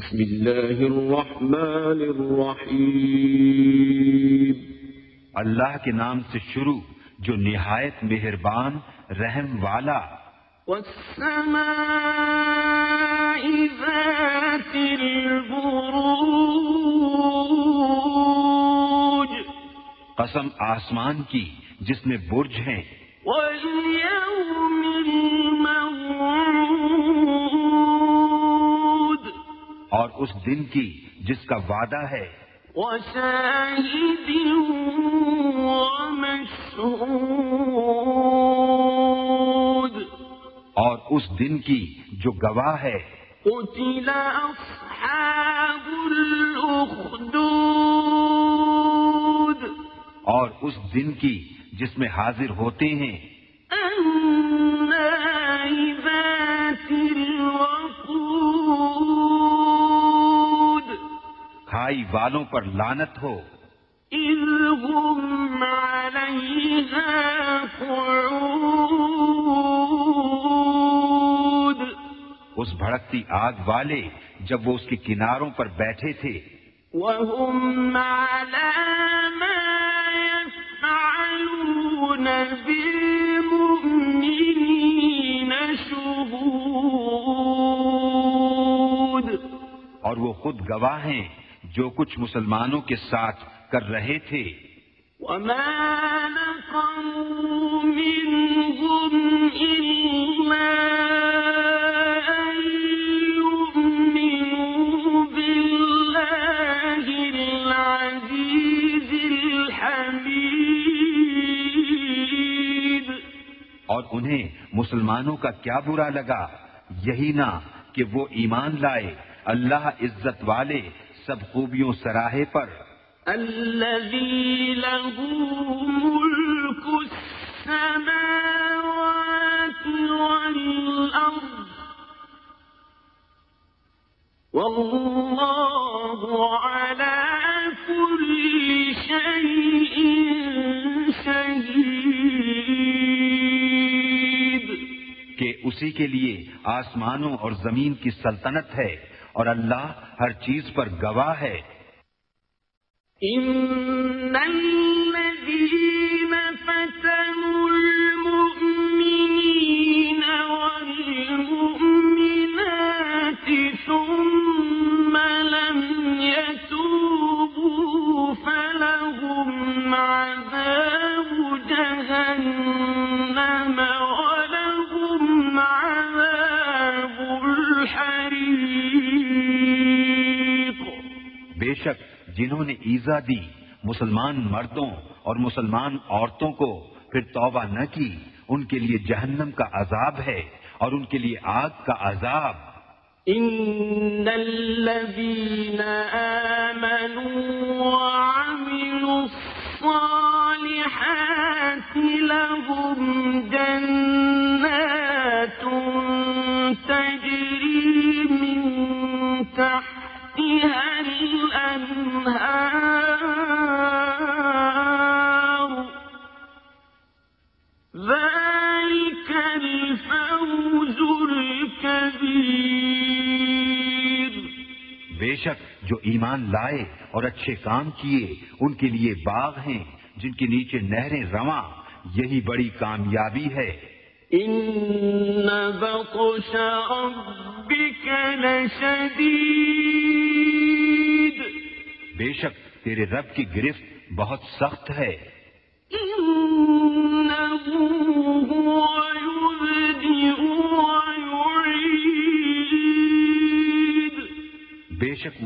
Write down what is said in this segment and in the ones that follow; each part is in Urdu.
بسم الله الرحمن الرحيم اللہ کے نام سے شروع جو نہایت مہربان رحم والا۔ والسماء ذات البروج۔ قسم آسمان کی جس میں برج ہیں۔ واليوم اس دن کی جس کا وعدہ ہے۔ وشاهد ومشهود اور اس دن کی جو گواہ ہے۔ قتل أصحاب الأخدود اور اس دن کی جس میں حاضر ہوتے ہیں۔ کھائی والوں پر لانت ہو۔ هم قعود۔ اس بھڑکتی آگ والے جب وہ اس کے کناروں پر بیٹھے تھے۔ وهم على ما يفعلون بالمؤمنين شهود۔ اور وہ خود گواہ ہیں۔ جو کچھ مسلمانوں کے ساتھ کر رہے تھے۔ وما نقموا منهم إلا اور انہیں مسلمانوں کا کیا برا لگا؟ یہی نہ کہ وہ ایمان لائے اللہ عزت والے سب خوبیوں سراہے پر۔ الذي له ملك السماوات والأرض والله على كل شيء شهيد۔ کہ اسی کے لیے آسمانوں اور زمین کی سلطنت ہے۔ اور اللہ ہر چیز پر گواہ ہے۔ بے شک جنہوں نے ایزا دی، مسلمان مردوں اور مسلمان عورتوں کو پھر توبہ نہ کی، ان کے لیے جہنم کا عذاب ہے اور ان کے لیے آگ کا عذاب۔ إن الذين آمنوا وعملوا الصالحات لهم شک جو ایمان لائے اور اچھے کام کیے ان کے لیے باغ ہیں جن کے نیچے نہریں رواں یہی بڑی کامیابی ہے۔ إن بطش ربك لشديد بے شک تیرے رب کی گرفت بہت سخت ہے۔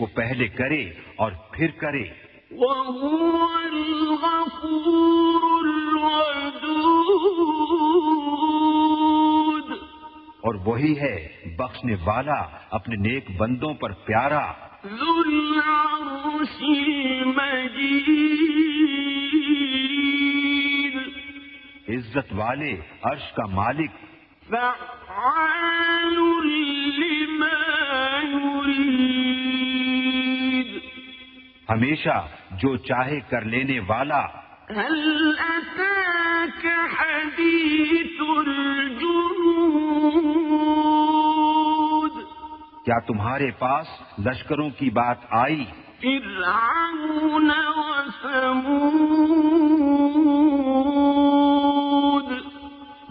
وہ پہلے کرے اور پھر کرے۔ وهو اور وہی ہے بخشنے والا اپنے نیک بندوں پر پیارا۔ ذو عزت والے عرش کا مالک۔ فعال لما ہمیشہ جو چاہے کر لینے والا۔ هل أتاك حديث الجنود؟ کیا تمہارے پاس لشکروں کی بات آئی؟ فرعون وثمود۔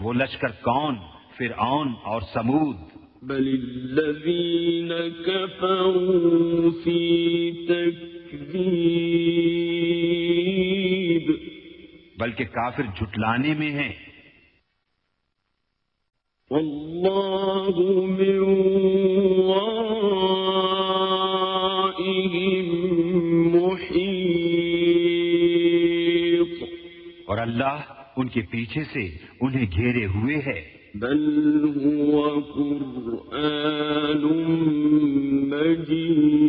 وہ لشکر کون؟ فرعون اور سمود بل الذين كفروا في تكذيب بلکہ کافر جھٹلانے میں ہیں۔ من ورائهم محيط۔ اور اللہ ان کے پیچھے سے انہیں گھیرے ہوئے ہے۔ بل هو قرآن مجيد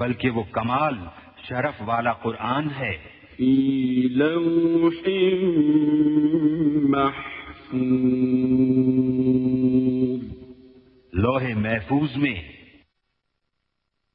بلکہ وہ کمال شرف والا قرآن ہے۔ لوح محفوظ۔ لوح محفوظ میں